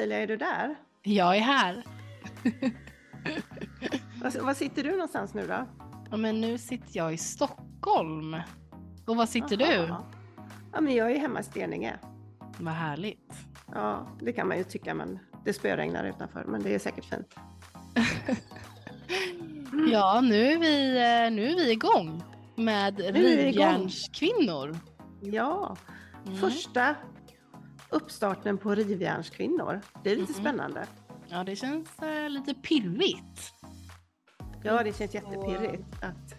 Ottilia, är du där? jag är här. Var, var sitter du någonstans nu då? Ja, men nu sitter jag i Stockholm. Och var sitter du? Jaha. Ja, men jag är hemma i Steninge. Vad härligt. Ja, det kan man ju tycka, men det spöregnar utanför, men det är säkert fint. Ja, nu är vi, eh, nu är vi igång med. Rivjärnskvinnor. Ja, Mm. första uppstarten på Rivjärnskvinnor. Det är lite Mhm. spännande. Ja, det känns eh, lite pirrigt. Ja, det känns jättepirrigt att,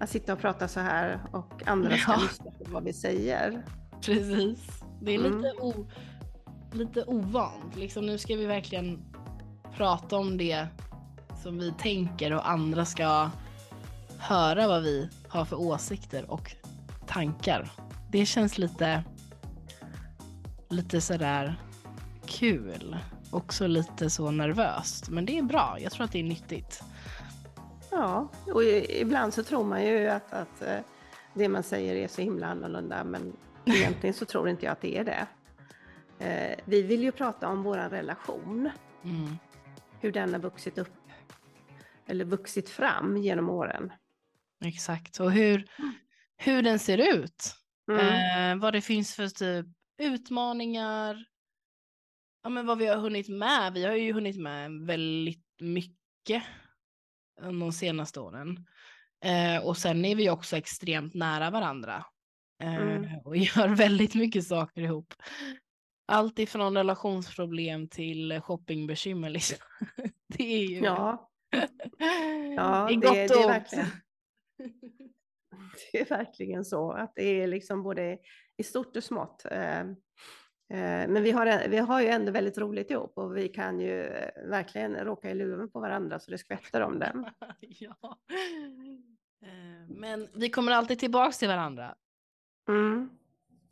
att sitta och prata så här och andra ska Ja. lyssna på vad vi säger. Precis. Det är Mm. lite, o, lite ovant. Liksom, nu ska vi verkligen prata om det som vi tänker och andra ska höra vad vi har för åsikter och tankar. Det känns lite, lite sådär kul. Också lite så nervöst. Men det är bra. Jag tror att det är nyttigt. Ja, och ibland så tror man ju att, att eh, det man säger är så himla annorlunda, men egentligen så tror inte jag att det är det. Eh, Vi vill ju prata om vår relation, Mm. hur den har vuxit upp eller vuxit fram genom åren. Exakt. Och hur, hur den ser ut. Mm. Eh, vad det finns för typ utmaningar. Ja, men vad vi har hunnit med. Vi har ju hunnit med väldigt mycket under de senaste åren. Eh, och sen är vi också extremt nära varandra. Eh, Mm. Och gör väldigt mycket saker ihop. Allt ifrån relationsproblem till shoppingbekymmer. Liksom. Det är ju Ja, ja det, gott det och är verkligen det är verkligen så att det är liksom både i stort och smått. Eh, eh, Men vi har, vi har ju ändå väldigt roligt ihop och vi kan ju eh, verkligen råka i luven på varandra så det skvätter om den. ja. Eh, Men vi kommer alltid tillbaks till varandra. Mm.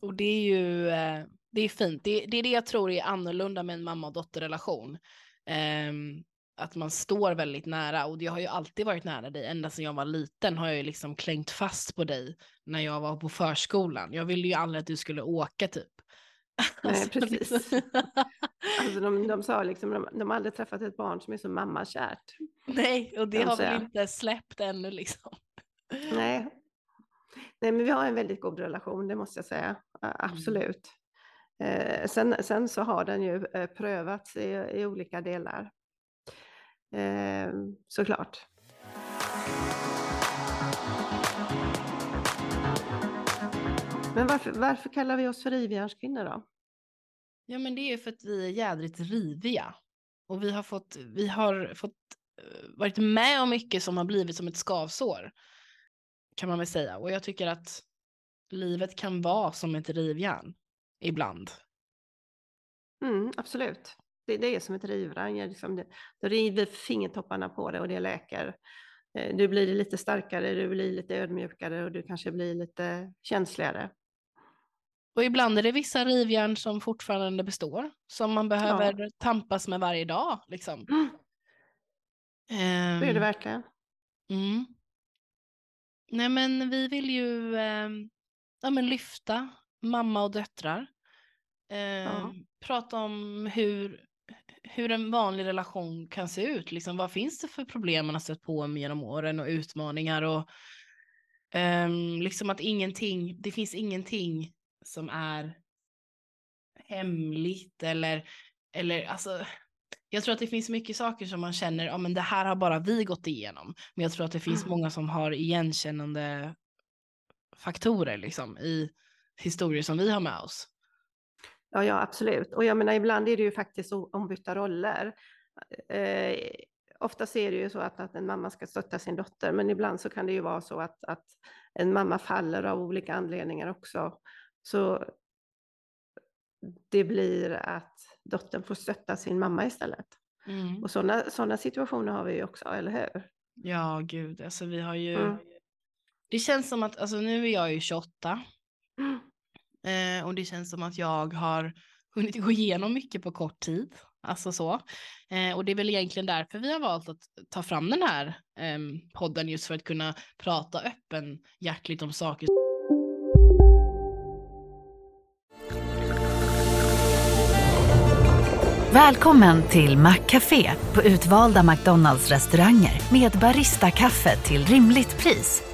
Och det är ju eh, det är fint. Det, det är det jag tror är annorlunda med en mamma och dotterrelation. Ehm, att man står väldigt nära och jag har ju alltid varit nära dig. Ända sedan jag var liten har jag ju liksom klängt fast på dig när jag var på förskolan. Jag ville ju aldrig att du skulle åka typ. Nej, precis. liksom- Alltså de, de sa liksom, de, de har aldrig träffat ett barn som är så mammakärt. Nej, och det har väl inte släppt ännu liksom. Nej. Nej, men vi har en väldigt god relation, det måste jag säga. A- Absolut. Eh, sen, sen så har den ju eh, prövats i, i olika delar. Eh, såklart. Men varför, varför kallar vi oss för rivjärnskvinnor då? Ja, men det är för att vi är jädrigt riviga. Och vi har fått, vi har fått eh, varit med om mycket som har blivit som ett skavsår. Kan man väl säga. Och jag tycker att livet kan vara som ett rivjärn. Ibland. Mm, absolut. Det, det är som ett rivrang. ja, Liksom det, du river fingertopparna på det och det läker. Eh, Du blir lite starkare, du blir lite ödmjukare och du kanske blir lite känsligare. Och ibland är det vissa rivjärn som fortfarande består. Som man behöver tampas med varje dag. Liksom. Mm, Det är det Ehm, verkligen. Mm. Nej men vi vill ju eh, ja, men lyfta mamma och döttrar. Eh, Ja. Prata om hur, hur en vanlig relation kan se ut. Liksom, vad finns det för problem man har stött på genom åren och utmaningar och um, liksom att ingenting, det finns ingenting som är hemligt eller, eller alltså jag tror att det finns mycket saker som man känner, ja men det här har bara vi gått igenom. Men jag tror att det finns mm. många som har igenkännande faktorer liksom i historier som vi har med oss. Ja, ja absolut. Och jag menar ibland är det ju faktiskt ombytta roller. Eh, oftast är det ju så att, att en mamma ska stötta sin dotter, men ibland så kan det ju vara så att, att en mamma faller av olika anledningar också. Så det blir att dottern får stötta sin mamma istället. Mm. Och sådana såna situationer har vi ju också, eller hur? Ja, gud, alltså vi har ju... Mm. Det känns som att, alltså nu är jag ju 28. Mm. Eh, och det känns som att jag har hunnit gå igenom mycket på kort tid. Alltså så. Eh, och det är väl egentligen därför vi har valt att ta fram den här eh, podden, just för att kunna prata öppen hjärtligt om saker Välkommen till Maccafé på utvalda McDonalds restauranger med Baristakaffe till rimligt pris.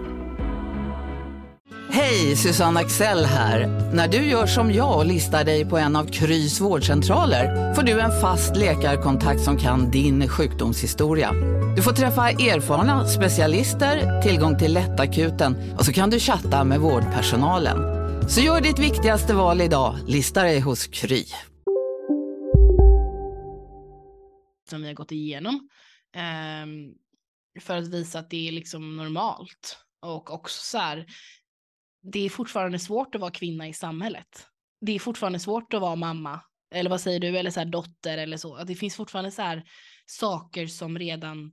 Hej, Susanne Axel här. När du gör som jag och listar dig på en av Krys vårdcentraler får du en fast läkarkontakt som kan din sjukdomshistoria. Du får träffa erfarna specialister, tillgång till lättakuten och så kan du chatta med vårdpersonalen. Så gör ditt viktigaste val idag, lista dig hos Kry. Som vi har gått igenom. Um för att visa att det är liksom normalt. Och också så här, det är fortfarande svårt att vara kvinna i samhället. Det är fortfarande svårt att vara mamma, eller vad säger du, eller så här, dotter eller så. Det finns fortfarande så här, saker som redan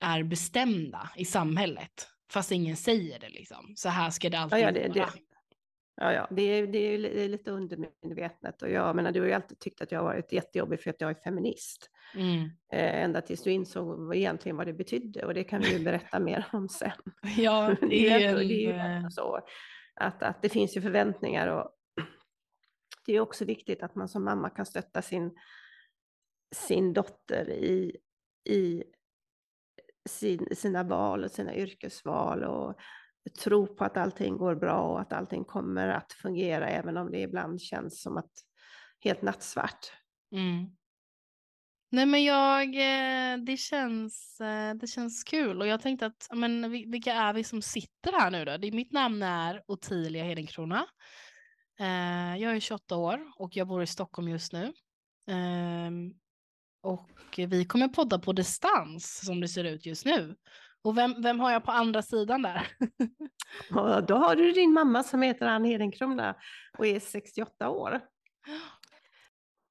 är bestämda i samhället, fast ingen säger det liksom. Så här ska det alltid ja, ja, det, vara. Det, Ja, ja, det är, det är lite undermedvetet och jag menar, du har ju alltid tyckt att jag har varit jättejobbig för att jag är feminist. Mm. Eh, ända tills du insåg egentligen vad det betydde och det kan vi ju berätta mer om sen. Ja, det är, är, det är ju så att, att det finns ju förväntningar och det är också viktigt att man som mamma kan stötta sin, sin dotter i, i sin, sina val och sina yrkesval och tro på att allting går bra och att allting kommer att fungera även om det ibland känns som att helt nattsvart. Mm. Nej men jag, eh, det känns, eh, det känns kul och jag tänkte att, men vilka är vi som sitter här nu då? Det, mitt namn är Ottilia Hedenkrona. Eh, jag är 28 år och jag bor i Stockholm just nu. Ehm, och vi kommer podda på distans som det ser ut just nu. Och vem, vem har jag på andra sidan där? Och då har du din mamma som heter Ann Hedenkrona och är 68 år.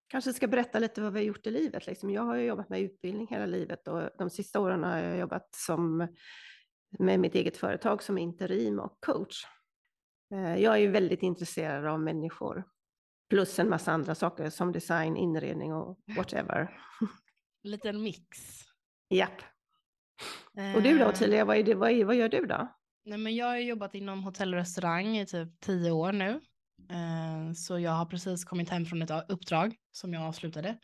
Kanske ska berätta lite vad vi har gjort i livet. Liksom. Jag har jobbat med utbildning hela livet och de sista åren har jag jobbat som, med mitt eget företag som interim och coach. Eh, jag är väldigt intresserad av människor, plus en massa andra saker som design, inredning och whatever. Liten mix. Japp. Och du då eh. Ottilia, vad, är vad, vad gör du då? Nej, men jag har jobbat inom hotell och restaurang i typ tio år nu. Eh, så jag har precis kommit hem från ett uppdrag som jag avslutade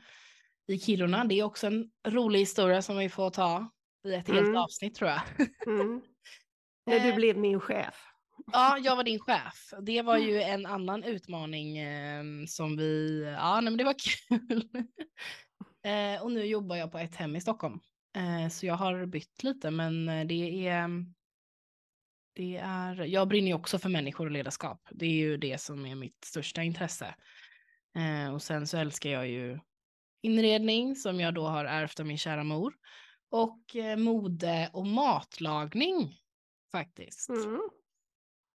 i Kiruna. Det är också en rolig historia som vi får ta i ett helt mm. avsnitt tror jag. Mm. När du eh. blev min chef. Ja, jag var din chef. Det var ju en annan utmaning eh, som vi, ja nej, men det var kul. och nu jobbar jag på ett hem i Stockholm. Eh, så jag har bytt lite, men eh, det är, det är, jag brinner ju också för människor och ledarskap. Det är ju det som är mitt största intresse. Eh, och sen så älskar jag ju inredning som jag då har ärvt av min kära mor. Och mode och matlagning faktiskt. Mm.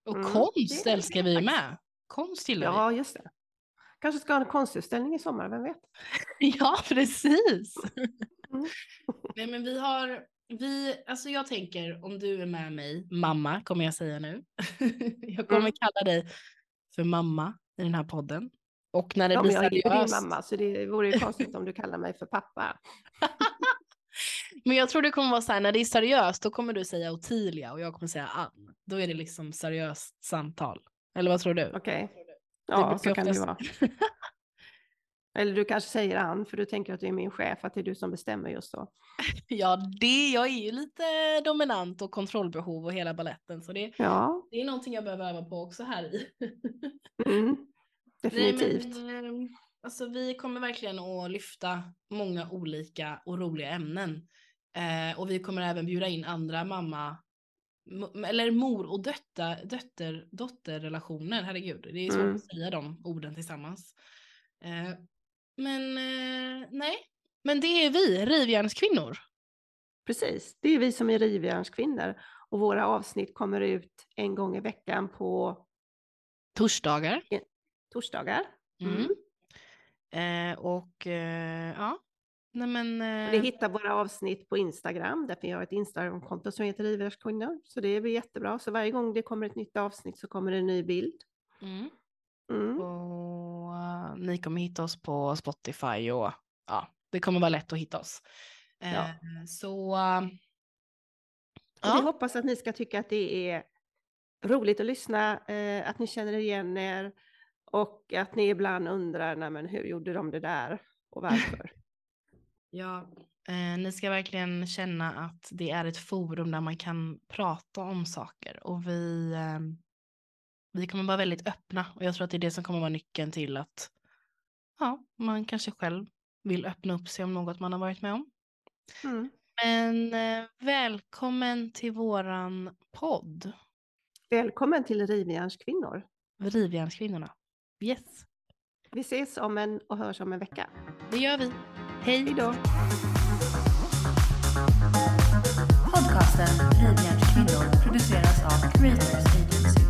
Och mm. konst älskar vi med. Konst gillar vi. Ja, just det. Kanske ska ha en konstutställning i sommar, vem vet? ja, precis. Mm. Nej, men vi har, vi, alltså jag tänker om du är med mig, mamma kommer jag säga nu. jag kommer Mm. kalla dig för mamma i den här podden. Och när det Ja, blir men jag är ju din seriöst. mamma så det vore ju konstigt om du kallar mig för pappa. Men jag tror det kommer vara så här, när det är seriöst då kommer du säga Ottilia och jag kommer säga Ann. Då är det liksom seriöst samtal. Eller vad tror du? Okej. Det Ja, så kan det vara. Eller du kanske säger Ann, för du tänker att du är min chef, att det är du som bestämmer just då. Ja, det, jag är ju lite dominant och kontrollbehov och hela balletten så det, Ja, det är någonting jag behöver öva på också här i. mm, Nej, definitivt. men, eh, alltså, vi kommer verkligen att lyfta många olika och roliga ämnen. Eh, och vi kommer även bjuda in andra mamma, eller mor och dötta, dötter, dotterrelationer. Herregud, det är svårt Mm. att säga de orden tillsammans. Eh, men eh, nej, men det är vi, rivjärnskvinnor. Precis, det är vi som är rivjärnskvinnor. Och våra avsnitt kommer ut en gång i veckan på Torsdagar. torsdagar. Mm. Mm. Eh, och eh, ja, nej men. Eh, hittar våra avsnitt på Instagram, där vi har ett Instagramkonto som heter Rivjärnskvinnor. Så det är jättebra. Så varje gång det kommer ett nytt avsnitt så kommer det en ny bild. mm. Mm. Och ni kommer hitta oss på Spotify och ja, det kommer vara lätt att hitta oss. Eh, Ja. Så eh, Och Vi ja, hoppas att ni ska tycka att det är roligt att lyssna, eh, att ni känner igen er och att ni ibland undrar, nej men hur gjorde de det där och varför? ja eh, ni ska verkligen känna att det är ett forum där man kan prata om saker och vi, eh, vi kommer vara väldigt öppna och jag tror att det är det som kommer vara nyckeln till att ja, man kanske själv vill öppna upp sig om något man har varit med om. Mm. Men eh, välkommen till våran podd, Välkommen till Rivjärnskvinnor. Rivjärnskvinnorna. Yes, Vi ses om en och hörs om en vecka. det gör vi. Hej! Hej då! Podcasten Rivjärnskvinnor produceras av Creators Agency.